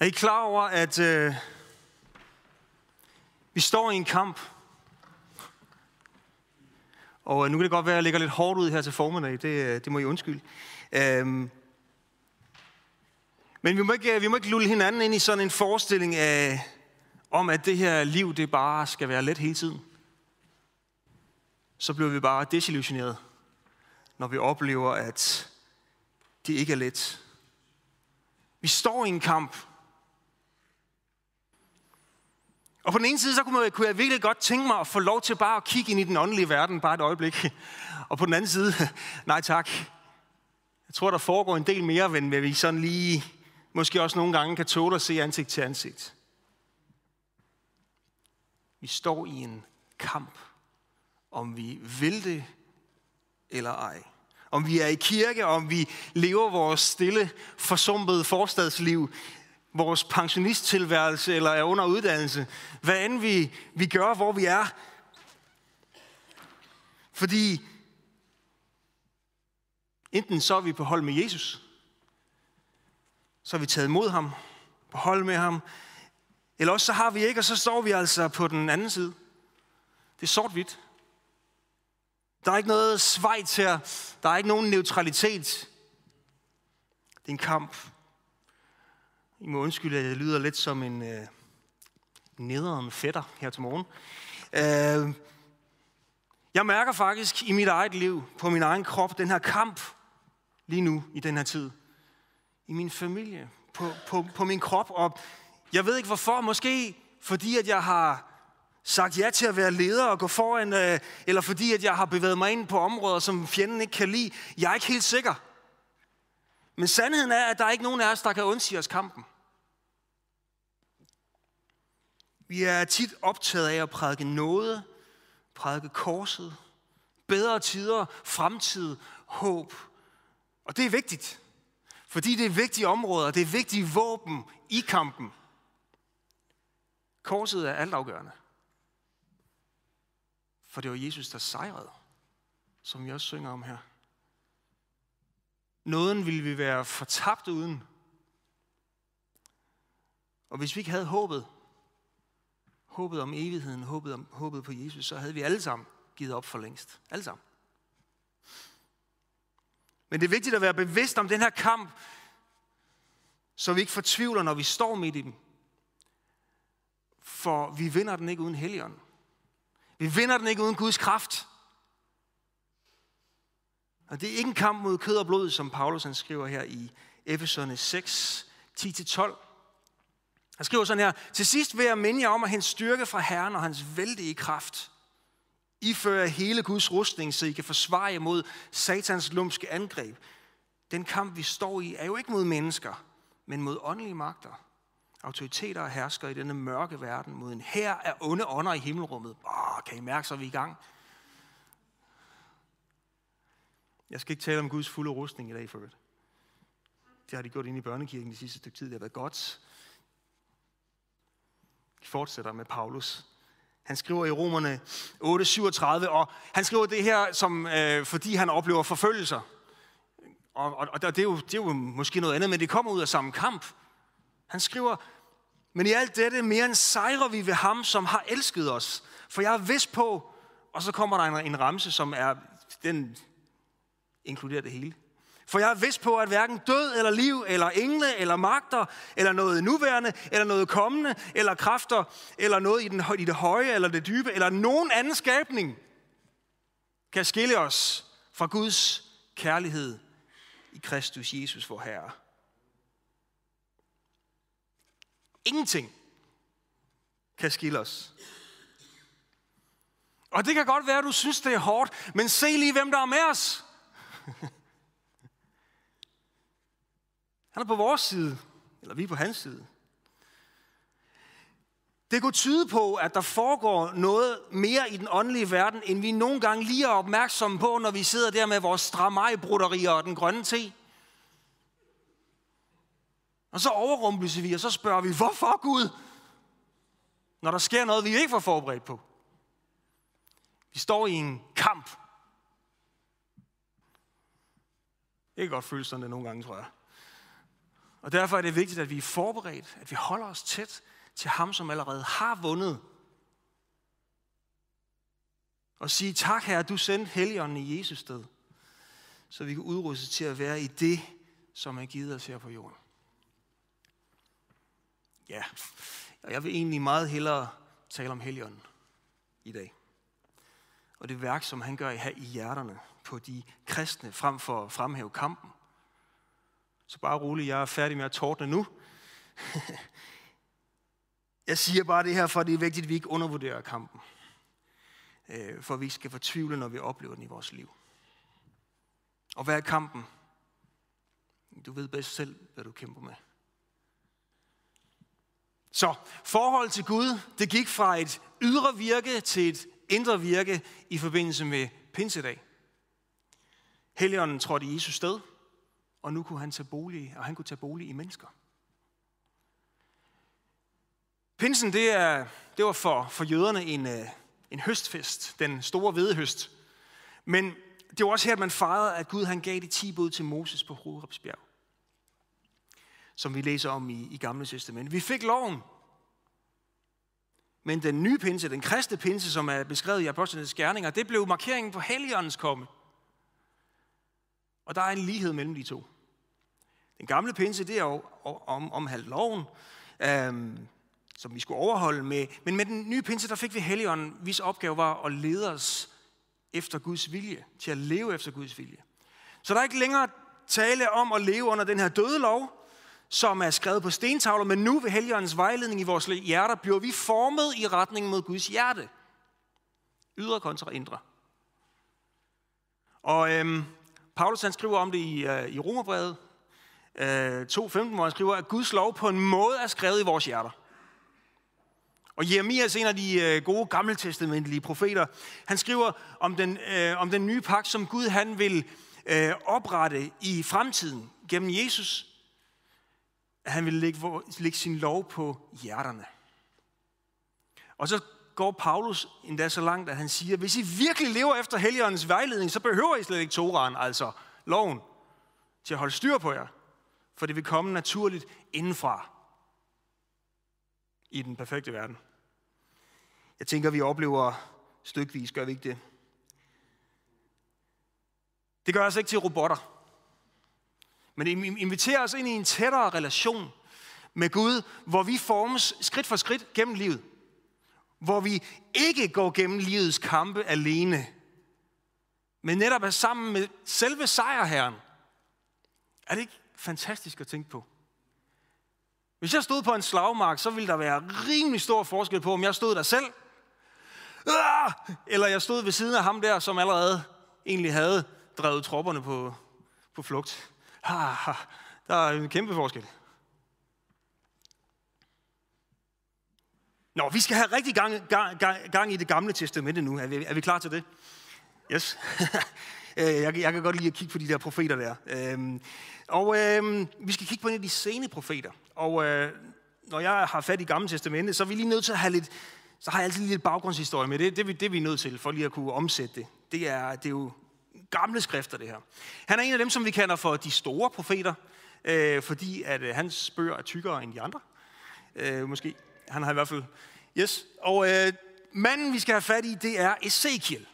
Er I klar over, at øh, vi står i en kamp? Og øh, nu kan det godt være, at jeg ligger lidt hårdt ud her til formiddag. Det, øh, det må I undskylde. Øhm, men vi må, ikke, øh, vi må ikke lulle hinanden ind i sådan en forestilling af, om, at det her liv, det bare skal være let hele tiden. Så bliver vi bare desillusioneret, når vi oplever, at det ikke er let. Vi står i en kamp. Og på den ene side, så kunne, kunne jeg virkelig godt tænke mig at få lov til bare at kigge ind i den åndelige verden, bare et øjeblik. Og på den anden side, nej tak. Jeg tror, der foregår en del mere, end hvad vi sådan lige, måske også nogle gange kan tåle at se ansigt til ansigt. Vi står i en kamp, om vi vil det eller ej. Om vi er i kirke, om vi lever vores stille, forsumpede forstadsliv, vores pensionisttilværelse eller er under uddannelse. Hvad end vi, vi gør, hvor vi er. Fordi enten så er vi på hold med Jesus, så har vi taget imod ham, på hold med ham, eller også så har vi ikke, og så står vi altså på den anden side. Det er sort-hvidt. Der er ikke noget svejt her. Der er ikke nogen neutralitet. Det er en kamp. I må undskylde, at jeg lyder lidt som en øh, nederen fætter her til morgen. Øh, jeg mærker faktisk i mit eget liv, på min egen krop, den her kamp lige nu i den her tid. I min familie, på, på, på min krop. Og jeg ved ikke hvorfor, måske fordi at jeg har sagt ja til at være leder og gå foran, øh, eller fordi at jeg har bevæget mig ind på områder, som fjenden ikke kan lide. Jeg er ikke helt sikker. Men sandheden er, at der er ikke nogen af os, der kan undsige os kampen. Vi er tit optaget af at prædike noget, prædike korset, bedre tider, fremtid, håb. Og det er vigtigt, fordi det er vigtige områder, det er vigtige våben i kampen. Korset er altafgørende. For det var Jesus, der sejrede, som vi også synger om her. Nåden ville vi være fortabt uden. Og hvis vi ikke havde håbet, håbet om evigheden, håbet, om, håbet på Jesus, så havde vi alle sammen givet op for længst. Alle sammen. Men det er vigtigt at være bevidst om den her kamp, så vi ikke fortvivler, når vi står midt i den. For vi vinder den ikke uden helligånden. Vi vinder den ikke uden Guds kraft. Og det er ikke en kamp mod kød og blod, som Paulus han skriver her i Efeserne 6, 10-12. Han skriver sådan her, Til sidst vil jeg minde jer om at hente styrke fra Herren og hans vældige kraft. I fører hele Guds rustning, så I kan forsvare jer mod satans lumske angreb. Den kamp, vi står i, er jo ikke mod mennesker, men mod åndelige magter autoriteter og hersker i denne mørke verden mod en her af onde ånder i himmelrummet. Åh, kan I mærke, så er vi i gang? Jeg skal ikke tale om Guds fulde rustning i dag for det. Det har de gjort inde i børnekirken de sidste stykke tid. Det har været godt. Vi fortsætter med Paulus. Han skriver i Romerne 8:37, og han skriver det her, som, øh, fordi han oplever forfølgelser. Og, og, og det, er jo, det er jo måske noget andet, men det kommer ud af samme kamp. Han skriver, men i alt dette mere end sejrer vi ved ham, som har elsket os. For jeg er vist på, og så kommer der en, en ramse, som er, den inkluderer det hele. For jeg er vidst på, at hverken død eller liv, eller engle, eller magter, eller noget nuværende, eller noget kommende, eller kræfter, eller noget i, den, i det høje, eller det dybe, eller nogen anden skabning, kan skille os fra Guds kærlighed i Kristus Jesus, vor Herre. Ingenting kan skille os. Og det kan godt være, at du synes, det er hårdt, men se lige, hvem der er med os. Han er på vores side, eller vi er på hans side. Det kunne tyde på, at der foregår noget mere i den åndelige verden, end vi nogle gange lige er opmærksomme på, når vi sidder der med vores stramajbroderier og den grønne te. Og så overrumples vi, og så spørger vi, hvorfor Gud? Når der sker noget, vi ikke var forberedt på. Vi står i en kamp. Det kan godt føles sådan det nogle gange, tror jeg. Og derfor er det vigtigt, at vi er forberedt, at vi holder os tæt til ham, som allerede har vundet. Og sige, tak herre, du sendte Helligånden i Jesus sted, så vi kan udruste til at være i det, som er givet os her på jorden. Ja, og jeg vil egentlig meget hellere tale om Helligånden i dag. Og det værk, som han gør i hjerterne på de kristne, frem for at fremhæve kampen. Så bare rolig, jeg er færdig med at tordne nu. jeg siger bare det her, for det er vigtigt, at vi ikke undervurderer kampen. Øh, for vi skal fortvivle, når vi oplever den i vores liv. Og hvad er kampen? Du ved bedst selv, hvad du kæmper med. Så forhold til Gud, det gik fra et ydre virke til et indre virke i forbindelse med pinsedag. Helligånden trådte i Jesus sted, og nu kunne han tage bolig, og han kunne tage bolig i mennesker. Pinsen, det, er, det var for, for jøderne en, øh, en høstfest, den store hvedehøst. Men det var også her, at man fejrede, at Gud han gav de ti bud til Moses på Hovedrepsbjerg. Som vi læser om i, i Gamle Testament. Vi fik loven. Men den nye pinse, den kristne pinse, som er beskrevet i Apostlenes Gerninger, det blev markeringen på Helligåndens komme. Og der er en lighed mellem de to. Den gamle pinse, det er jo om, om halv loven, øhm, som vi skulle overholde med. Men med den nye pinse, der fik vi Helligånden, hvis opgave var at lede os efter Guds vilje, til at leve efter Guds vilje. Så der er ikke længere tale om at leve under den her døde lov, som er skrevet på stentavler, men nu ved Helligåndens vejledning i vores hjerter, bliver vi formet i retning mod Guds hjerte. Ydre kontra indre. Og øhm, Paulus han skriver om det i, øh, i Romerbrevet øh, 2.15, hvor han skriver, at Guds lov på en måde er skrevet i vores hjerter. Og Jeremias, en af de øh, gode gammeltestamentlige profeter, han skriver om den, øh, om den nye pagt, som Gud han vil øh, oprette i fremtiden gennem Jesus. At han vil lægge, lægge sin lov på hjerterne. Og så går Paulus endda så langt, at han siger, hvis I virkelig lever efter Helligåndens vejledning, så behøver I slet ikke Toraen, altså loven, til at holde styr på jer. For det vil komme naturligt indenfra i den perfekte verden. Jeg tænker, vi oplever stykvis, gør vi ikke det? Det gør os ikke til robotter. Men det inviterer os ind i en tættere relation med Gud, hvor vi formes skridt for skridt gennem livet. Hvor vi ikke går gennem livets kampe alene, men netop er sammen med selve sejrherren. Er det ikke fantastisk at tænke på? Hvis jeg stod på en slagmark, så ville der være rimelig stor forskel på, om jeg stod der selv, ah! Eller jeg stod ved siden af ham der, som allerede egentlig havde drevet tropperne på, på flugt. Der er en kæmpe forskel. Nå, vi skal have rigtig gang, gang, gang, gang i det gamle testamente nu. Er vi, er vi klar til det? Yes. Øh, jeg, jeg kan godt lide at kigge på de der profeter der. Øhm, og øhm, vi skal kigge på en af de sene profeter. Og øh, når jeg har fat i gamle testamente, så er vi lige nødt til at have lidt, så har jeg altid lige lidt baggrundshistorie med det. Det, det, det er vi nødt til, for lige at kunne omsætte det. Det er, det er jo gamle skrifter, det her. Han er en af dem, som vi kender for de store profeter, øh, fordi at øh, hans bøger er tykkere end de andre. Øh, måske. Han har i hvert fald... Yes. Og øh, manden, vi skal have fat i, det er Ezekiel.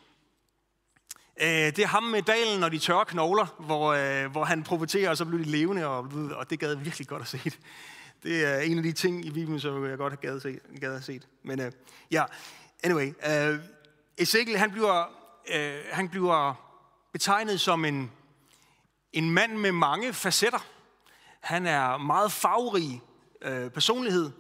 Øh, det er ham med dalen og de tørre knogler, hvor, øh, hvor han profeterer, og så bliver de levende, og, og det gad virkelig godt at se det. Det er en af de ting i Bibelen, som jeg godt har gad, se, gad have set. Men øh, ja, anyway. Øh, Ezekiel, han bliver, øh, han bliver betegnet som en, en mand med mange facetter. Han er meget farverig øh, personlighed.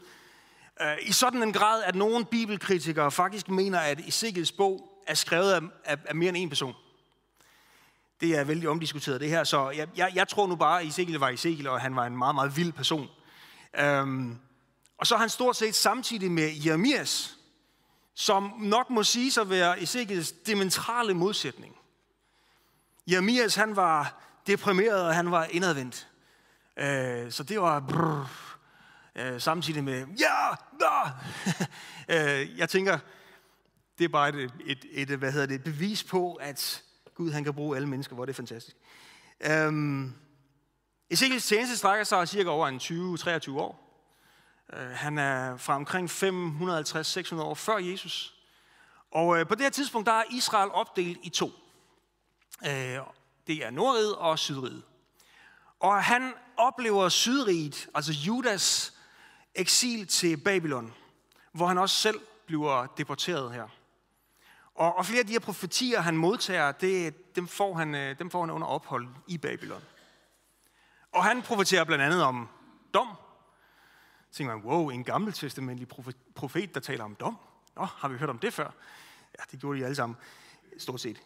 Øh, I sådan en grad, at nogle bibelkritikere faktisk mener, at Ezekiels bog er skrevet af, af, af mere end en person. Det er vældig omdiskuteret det her, så jeg, jeg, jeg tror nu bare, at Ezekiel var Ezekiel, og han var en meget, meget vild person. Øhm, og så er han stort set samtidig med Jeremias, som nok må sige sig være Ezekiels dimensionale modsætning. Jeremias, han var deprimeret, og han var indadvendt. Øh, så det var brrr, øh, samtidig med, ja, da! øh, jeg tænker, det er bare et, et, et, hvad hedder det, et bevis på, at Gud han kan bruge alle mennesker, hvor det er fantastisk. Øhm, Ezekiels tjeneste strækker sig cirka over en 20-23 år. Øh, han er fra omkring 550-600 år før Jesus. Og øh, på det her tidspunkt, der er Israel opdelt i to. Øh, det er Nordriget og Sydriget. Og han oplever Sydriget, altså Judas eksil til Babylon, hvor han også selv bliver deporteret her. Og, og flere af de her profetier, han modtager, det, dem, får han, øh, dem får han under ophold i Babylon. Og han profeterer blandt andet om dom. Så tænker man, wow, en gammeltestamentlig profet, der taler om dom. Nå, har vi hørt om det før? Ja, det gjorde de alle sammen, stort set.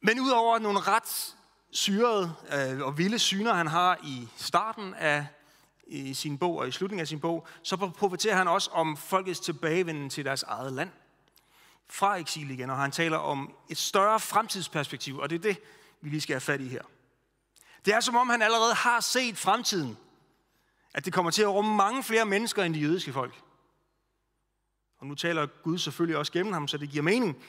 Men udover nogle ret syrede øh, og vilde syner, han har i starten af i sin bog og i slutningen af sin bog, så profeterer han også om folkets tilbagevenden til deres eget land. Fra eksil igen, og han taler om et større fremtidsperspektiv, og det er det, vi lige skal have fat i her. Det er som om han allerede har set fremtiden, at det kommer til at rumme mange flere mennesker end de jødiske folk. Og nu taler Gud selvfølgelig også gennem ham, så det giver mening.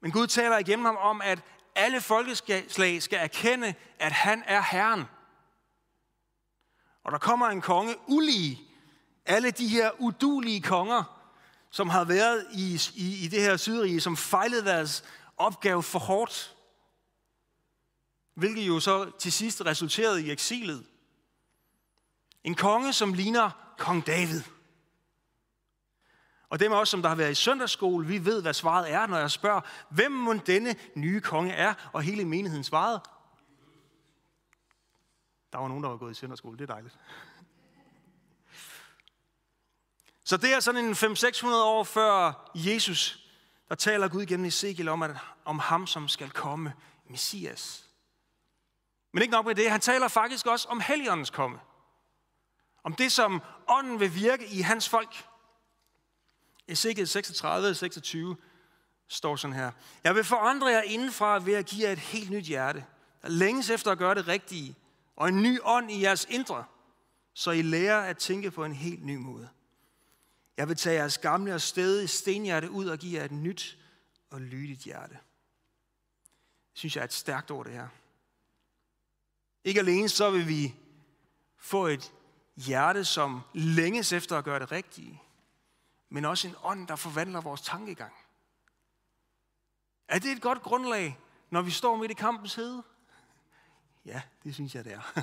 Men Gud taler igennem ham om, at alle folkeslag skal erkende, at han er Herren. Og der kommer en konge ulige alle de her udulige konger, som har været i, i, i det her sydrige, som fejlede deres opgave for hårdt. Hvilket jo så til sidst resulterede i eksilet. En konge, som ligner kong David. Og dem af os, som der har været i søndagsskole, vi ved, hvad svaret er, når jeg spørger, hvem må denne nye konge er, og hele menigheden svarede. Der var nogen, der var gået i søndagsskole, det er dejligt. Så det er sådan en 5-600 år før Jesus, der taler Gud gennem Ezekiel om, at, om ham, som skal komme, Messias. Men ikke nok med det, han taler faktisk også om Helligåndens komme. Om det, som ånden vil virke i hans folk. Ezekiel 36, 26 står sådan her. Jeg vil forandre jer indenfra ved at give jer et helt nyt hjerte, der længes efter at gøre det rigtige, og en ny ånd i jeres indre, så I lærer at tænke på en helt ny måde. Jeg vil tage jeres gamle og stedige stenhjerte ud og give jer et nyt og lydigt hjerte. Det synes jeg er et stærkt ord, det her. Ikke alene så vil vi få et hjerte, som længes efter at gøre det rigtige, men også en ånd, der forvandler vores tankegang. Er det et godt grundlag, når vi står midt i kampens hede? Ja, det synes jeg, det er.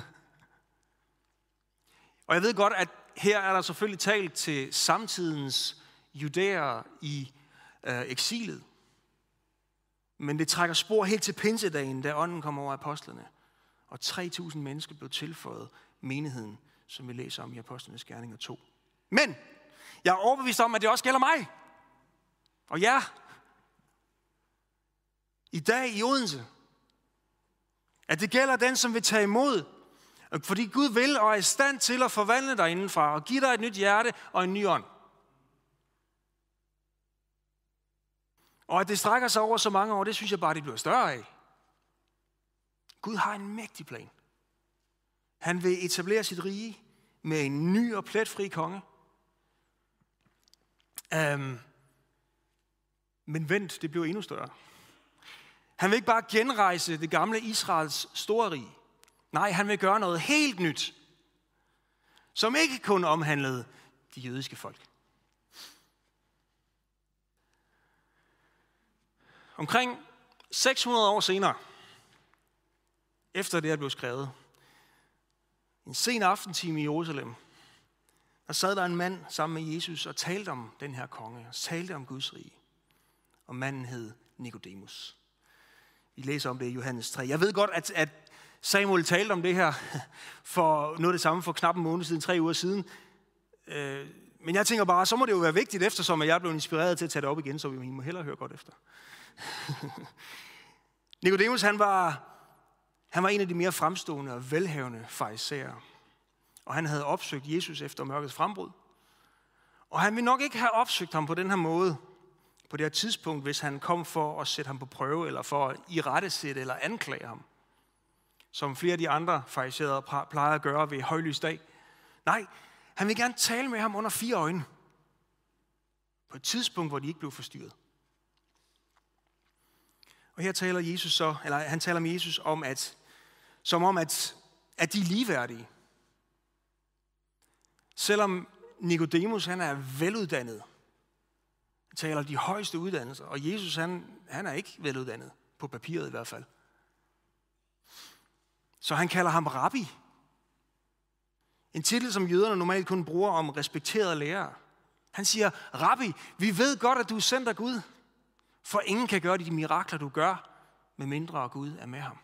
Og jeg ved godt, at her er der selvfølgelig talt til samtidens judæer i øh, eksilet. Men det trækker spor helt til pinsedagen, da ånden kom over apostlene. Og 3.000 mennesker blev tilføjet menigheden, som vi læser om i Apostlenes Gerninger 2. Men jeg er overbevist om, at det også gælder mig. Og ja, i dag i Odense, at det gælder den, som vil tage imod. Fordi Gud vil og er i stand til at forvandle dig indenfra og give dig et nyt hjerte og en ny ånd. Og at det strækker sig over så mange år, det synes jeg bare, det bliver større af. Gud har en mægtig plan. Han vil etablere sit rige med en ny og pletfri konge. Um, men vent, det bliver endnu større. Han vil ikke bare genrejse det gamle Israels store rige. Nej, han vil gøre noget helt nyt, som ikke kun omhandlede de jødiske folk. Omkring 600 år senere, efter det er blevet skrevet, en sen aftentime i Jerusalem, der sad der en mand sammen med Jesus og talte om den her konge, og talte om Guds rige. Og manden hed Nikodemus. I læser om det i Johannes 3. Jeg ved godt, at, at Samuel talte om det her for noget af det samme for knap en måned siden, tre uger siden. Øh, men jeg tænker bare, så må det jo være vigtigt, eftersom jeg er blevet inspireret til at tage det op igen, så vi må hellere høre godt efter. Nikodemus, han var, han var en af de mere fremstående og velhavende farisæer. Og han havde opsøgt Jesus efter mørkets frembrud. Og han ville nok ikke have opsøgt ham på den her måde, på det her tidspunkt, hvis han kom for at sætte ham på prøve, eller for at irettesætte eller anklage ham. Som flere af de andre fariserede plejer at gøre ved højlys dag. Nej, han vil gerne tale med ham under fire øjne. På et tidspunkt, hvor de ikke blev forstyrret. Og her taler Jesus så, eller han taler med Jesus om, at som om, at at de er ligeværdige. Selvom Nikodemus han er veluddannet, taler de højeste uddannelser, og Jesus han, han er ikke veluddannet, på papiret i hvert fald. Så han kalder ham rabbi. En titel, som jøderne normalt kun bruger om respekterede lærere. Han siger, rabbi, vi ved godt, at du er sendt af Gud, for ingen kan gøre de mirakler, du gør, med mindre Gud er med ham.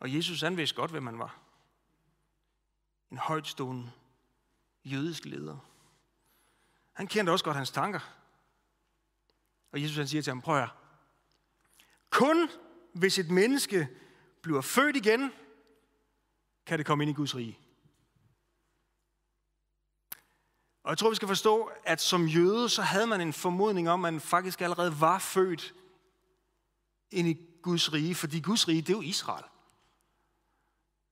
Og Jesus han vidste godt, hvem man var. En højtstående jødisk leder. Han kendte også godt hans tanker. Og Jesus han siger til ham, prøv at Kun hvis et menneske bliver født igen, kan det komme ind i Guds rige. Og jeg tror, vi skal forstå, at som jøde, så havde man en formodning om, at man faktisk allerede var født ind i Guds rige, fordi Guds rige, det er jo Israel.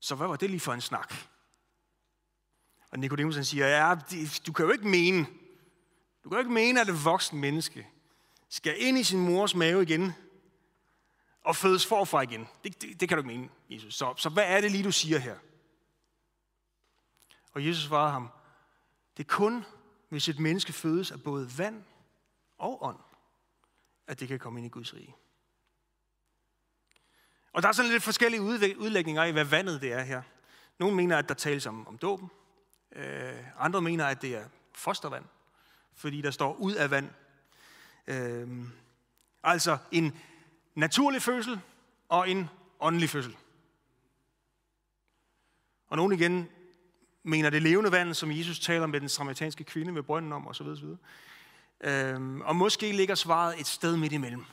Så hvad var det lige for en snak? Og Nikodemus siger, ja, du kan jo ikke mene, du kan jo ikke mene, at et voksen menneske skal ind i sin mors mave igen og fødes forfra igen. Det, det, det kan du ikke mene, Jesus. Så, så hvad er det lige, du siger her? Og Jesus svarede ham, det er kun, hvis et menneske fødes af både vand og ånd, at det kan komme ind i Guds rige. Og der er sådan lidt forskellige udlægninger af, hvad vandet det er her. Nogle mener, at der tales om, om dåben. Øh, andre mener, at det er fostervand, fordi der står ud af vand. Øhm, altså en naturlig fødsel og en åndelig fødsel. Og nogle igen mener det levende vand, som Jesus taler med den samaritanske kvinde ved brønden om, osv. osv. Øhm, og måske ligger svaret et sted midt imellem.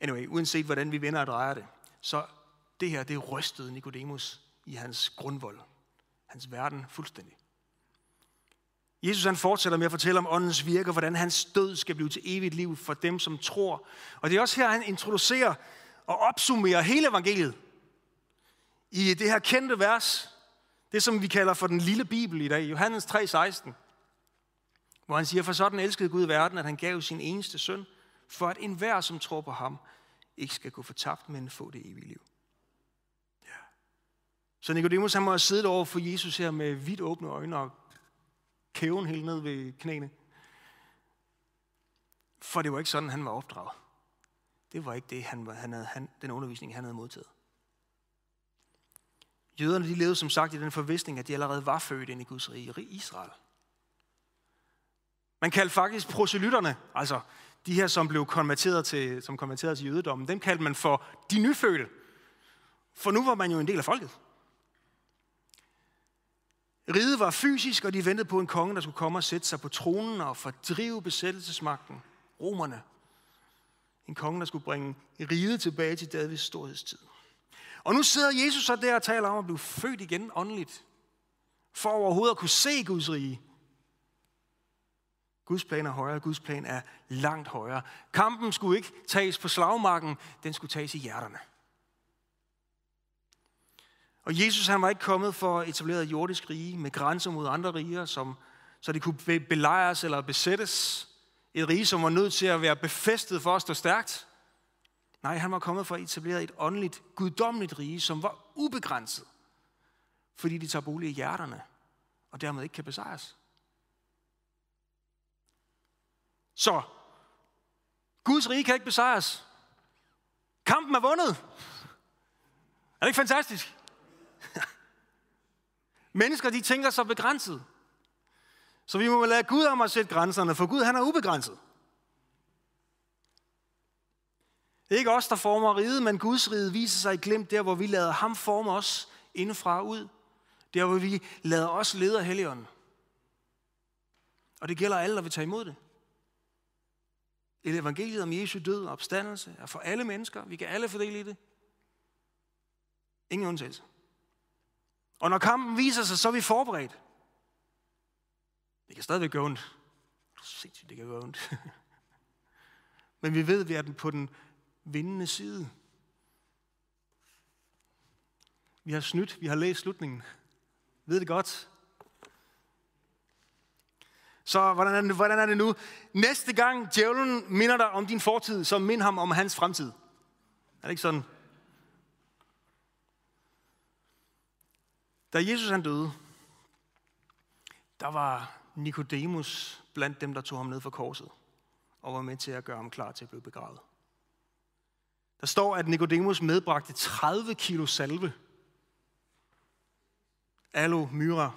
Anyway, uanset hvordan vi vender og drejer det, så det her, det rystede Nikodemus i hans grundvold. Hans verden fuldstændig. Jesus han fortsætter med at fortælle om åndens virke, og hvordan hans død skal blive til evigt liv for dem, som tror. Og det er også her, han introducerer og opsummerer hele evangeliet. I det her kendte vers, det som vi kalder for den lille bibel i dag, Johannes 3:16, hvor han siger, for sådan elskede Gud verden, at han gav sin eneste søn, for at enhver, som tror på ham, ikke skal gå fortabt, men få det evige liv. Ja. Så Nicodemus han må have siddet over for Jesus her med vidt åbne øjne og kæven helt ned ved knæene. For det var ikke sådan, han var opdraget. Det var ikke det, han, han havde, han, den undervisning, han havde modtaget. Jøderne de levede som sagt i den forvisning, at de allerede var født ind i Guds rige, Israel. Man kaldte faktisk proselytterne, altså de her, som blev konverteret til, som konverteret til jødedommen, dem kaldte man for de nyfødte. For nu var man jo en del af folket. Riget var fysisk, og de ventede på en konge, der skulle komme og sætte sig på tronen og fordrive besættelsesmagten, romerne. En konge, der skulle bringe riget tilbage til Davids storhedstid. Og nu sidder Jesus så der og taler om at blive født igen åndeligt, for overhovedet at kunne se Guds rige. Guds plan er højere, Guds plan er langt højere. Kampen skulle ikke tages på slagmarken, den skulle tages i hjerterne. Og Jesus han var ikke kommet for at etablere et jordisk rige med grænser mod andre riger, som, så det kunne belejres eller besættes. Et rige, som var nødt til at være befæstet for at stå stærkt. Nej, han var kommet for at etablere et åndeligt, guddommeligt rige, som var ubegrænset. Fordi de tager bolig i hjerterne, og dermed ikke kan besejres. Så, Guds rige kan ikke besejres. Kampen er vundet. Er det ikke fantastisk? Mennesker, de tænker så begrænset. Så vi må lade Gud om at sætte grænserne, for Gud han er ubegrænset. Det er ikke os, der former riget, men Guds rige viser sig i glemt der, hvor vi lader ham forme os indefra og ud. Der, hvor vi lader os lede af Helligånden. Og det gælder alle, der vil tage imod det. Et evangeliet om Jesu død og opstandelse er for alle mennesker. Vi kan alle fordele i det. Ingen undtagelse. Og når kampen viser sig, så er vi forberedt. Det kan stadigvæk gøre ondt. Sindssygt, det kan gøre ondt. Men vi ved, at vi er på den vindende side. Vi har snydt, vi har læst slutningen. Ved det godt. Så hvordan er, det, hvordan er det nu? Næste gang djævlen minder dig om din fortid, så mind ham om hans fremtid. Er det ikke sådan? Da Jesus han døde, der var Nikodemus blandt dem, der tog ham ned fra korset og var med til at gøre ham klar til at blive begravet. Der står, at Nikodemus medbragte 30 kilo salve. Alo, myra.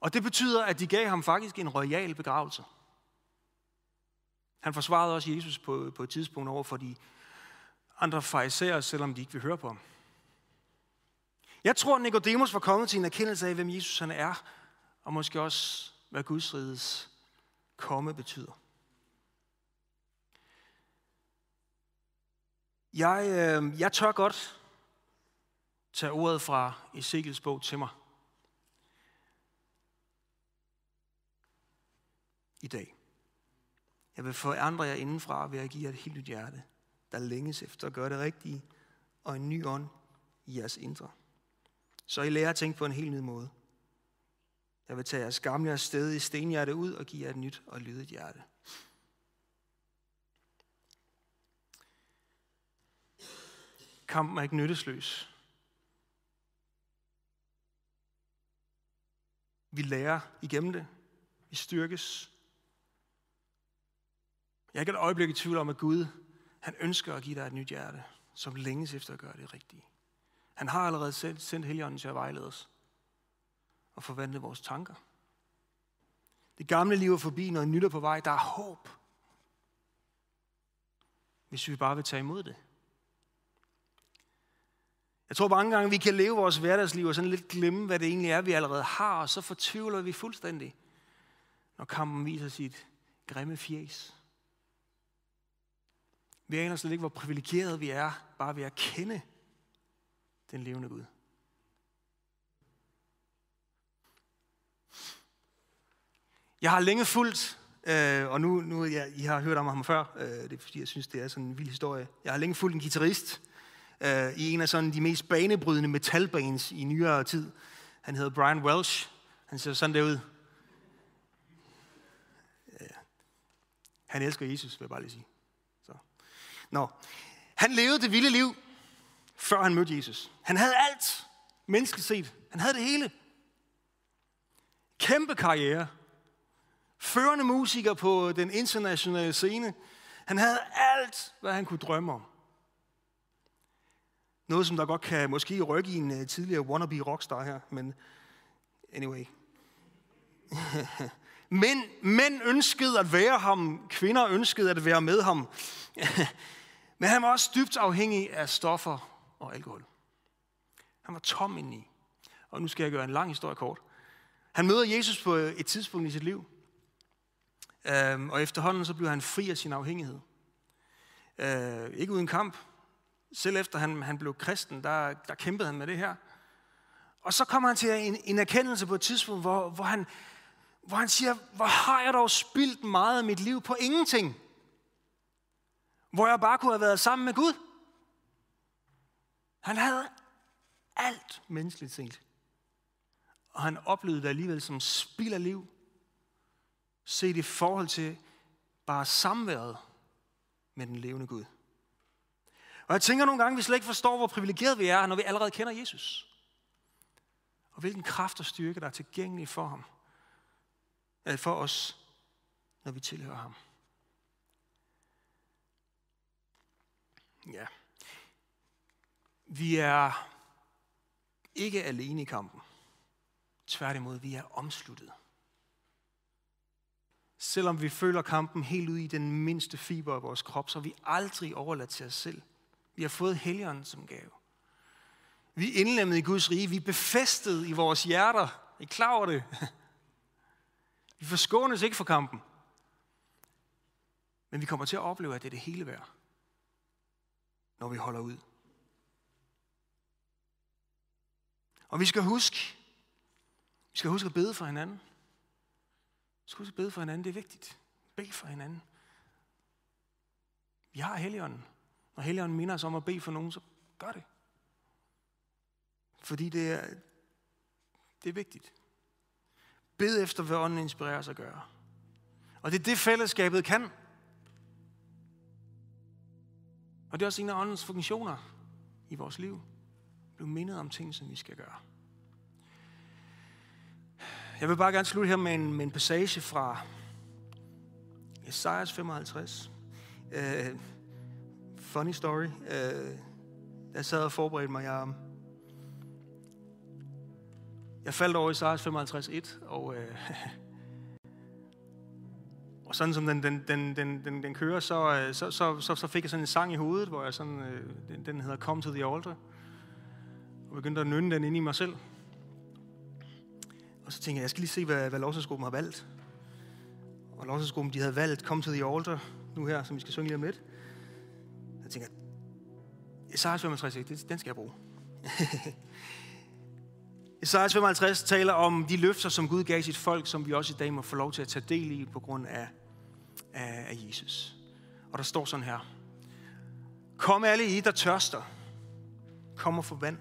Og det betyder, at de gav ham faktisk en royal begravelse. Han forsvarede også Jesus på, på et tidspunkt over for de andre fariserer, selvom de ikke vil høre på ham. Jeg tror, at Nicodemus var kommet til en erkendelse af, hvem Jesus han er, og måske også, hvad Guds rides komme betyder. Jeg, øh, jeg tør godt tage ordet fra Ezekiels bog til mig. I dag. Jeg vil forandre jer indenfra ved at give jer et helt nyt hjerte, der længes efter at gøre det rigtige, og en ny ånd i jeres indre. Så I lærer at tænke på en helt ny måde. Jeg vil tage jeres gamle og stedige stenhjerte ud og give jer et nyt og lydigt hjerte. Kampen er ikke nyttesløs. Vi lærer igennem det. Vi styrkes. Jeg er ikke et øjeblik i tvivl om, at Gud han ønsker at give dig et nyt hjerte, som længes efter at gøre det rigtige. Han har allerede sendt, sendt Helligånden til at vejlede os og forvandle vores tanker. Det gamle liv er forbi, når nyt er på vej. Der er håb. Hvis vi bare vil tage imod det. Jeg tror mange gange, vi kan leve vores hverdagsliv og sådan lidt glemme, hvad det egentlig er, vi allerede har, og så fortvivler vi fuldstændig, når kampen viser sit grimme fjes. Vi aner slet ikke, hvor privilegeret vi er, bare ved at kende den levende Gud. Jeg har længe fulgt, øh, og nu, nu ja, I har hørt om ham før, øh, det er fordi, jeg synes, det er sådan en vild historie. Jeg har længe fulgt en guitarist øh, i en af sådan de mest banebrydende metalbands i nyere tid. Han hedder Brian Welsh. Han ser sådan der ud. Ja. Øh, han elsker Jesus, vil jeg bare lige sige. Så. Nå. Han levede det vilde liv, før han mødte Jesus. Han havde alt, menneskeligt set. Han havde det hele. Kæmpe karriere. Førende musiker på den internationale scene. Han havde alt, hvad han kunne drømme om. Noget, som der godt kan måske rykke i en øh, tidligere wannabe rockstar her, men anyway. men mænd ønskede at være ham, kvinder ønskede at være med ham. men han var også dybt afhængig af stoffer og alkohol. Han var tom indeni. Og nu skal jeg gøre en lang historie kort. Han møder Jesus på øh, et tidspunkt i sit liv. Øhm, og efterhånden så bliver han fri af sin afhængighed. Øh, ikke uden kamp. Selv efter han, han blev kristen, der, der kæmpede han med det her. Og så kommer han til en, en erkendelse på et tidspunkt, hvor, hvor, han, hvor han siger, hvor har jeg dog spildt meget af mit liv på ingenting? Hvor jeg bare kunne have været sammen med Gud. Han havde alt menneskeligt set. Og han oplevede det alligevel som spild af liv. Set i forhold til bare samværet med den levende Gud. Og jeg tænker nogle gange, at vi slet ikke forstår, hvor privilegeret vi er, når vi allerede kender Jesus. Og hvilken kraft og styrke, der er tilgængelig for ham. Eller for os, når vi tilhører ham. Ja. Vi er ikke alene i kampen. Tværtimod, vi er omsluttet. Selvom vi føler kampen helt ud i den mindste fiber af vores krop, så er vi aldrig overladt til os selv. Vi har fået helgeren som gave. Vi er indlemmet i Guds rige. Vi er befæstet i vores hjerter. Er I klar over det? Vi forskånes ikke for kampen. Men vi kommer til at opleve, at det er det hele værd, når vi holder ud. Og vi skal huske, vi skal huske at bede for hinanden. Vi skal huske at bede for hinanden, det er vigtigt. Bed for hinanden. Vi har Helligånden. Når Helligånden minder os om at bede for nogen, så gør det. Fordi det er, det er vigtigt. Bed efter, hvad ånden inspirerer os at gøre. Og det er det, fællesskabet kan. Og det er også en af åndens funktioner i vores liv blive mindet om ting, som vi skal gøre. Jeg vil bare gerne slutte her med en, med en passage fra Esajas 55. Uh, øh, funny story. Uh, jeg sad og forberedte mig. Jeg, jeg faldt over Esajas 55.1, og, uh, og sådan som den, den, den, den, den, den kører, så, så, så, så, så fik jeg sådan en sang i hovedet, hvor jeg sådan, uh, den, den hedder Come to the Altar. Og begyndte at nynne den ind i mig selv. Og så tænkte jeg, jeg skal lige se, hvad, hvad lovsagsgruppen har valgt. Og lovsagsgruppen, de havde valgt Come to the Altar, nu her, som vi skal synge lige om lidt. Jeg tænker, Esajas 55, den skal jeg bruge. Esajas 55 taler om de løfter, som Gud gav sit folk, som vi også i dag må få lov til at tage del i på grund af, af, af Jesus. Og der står sådan her. Kom alle I, der tørster. Kom og få vand.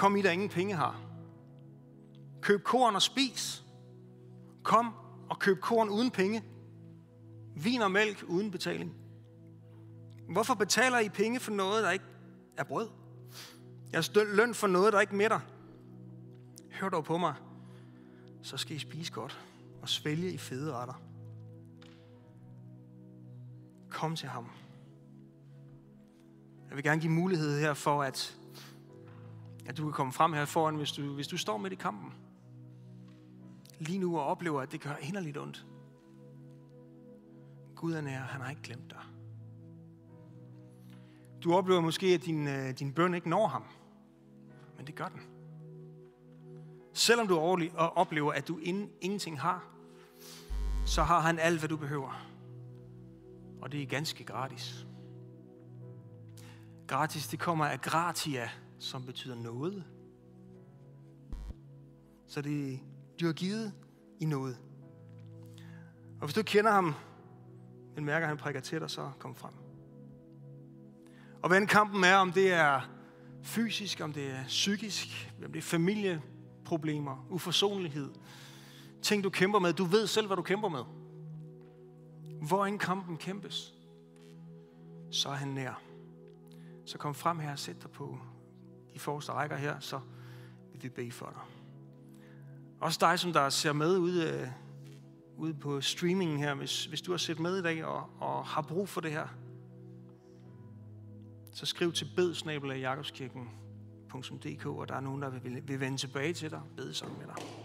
Kom I, der ingen penge har. Køb korn og spis. Kom og køb korn uden penge. Vin og mælk uden betaling. Hvorfor betaler I penge for noget, der ikke er brød? Jeres løn for noget, der ikke mætter. Hør dog på mig, så skal I spise godt og svælge i fede retter. Kom til ham. Jeg vil gerne give mulighed her for, at, at du kan komme frem her foran, hvis du, hvis du står midt i kampen lige nu og oplever, at det gør inderligt ondt. Gud er nær, han har ikke glemt dig. Du oplever måske, at din, øh, din bøn ikke når ham. Men det gør den. Selvom du øh, oplever, at du ingenting har, så har han alt, hvad du behøver. Og det er ganske gratis. Gratis, det kommer af gratia, som betyder noget. Så det, du har givet i noget. Og hvis du kender ham, men mærker, at han prikker til dig, så kom frem. Og hvad kampen er, om det er fysisk, om det er psykisk, om det er familieproblemer, uforsonlighed, ting du kæmper med, du ved selv, hvad du kæmper med. Hvor en kampen kæmpes, så er han nær. Så kom frem her og sæt dig på de forreste rækker her, så vil vi bede for dig. Også dig, som der ser med ude, øh, ude på streamingen her, hvis, hvis du har set med i dag og, og har brug for det her, så skriv til bedsnabelag og der er nogen, der vil, vil vende tilbage til dig og bede sammen med dig.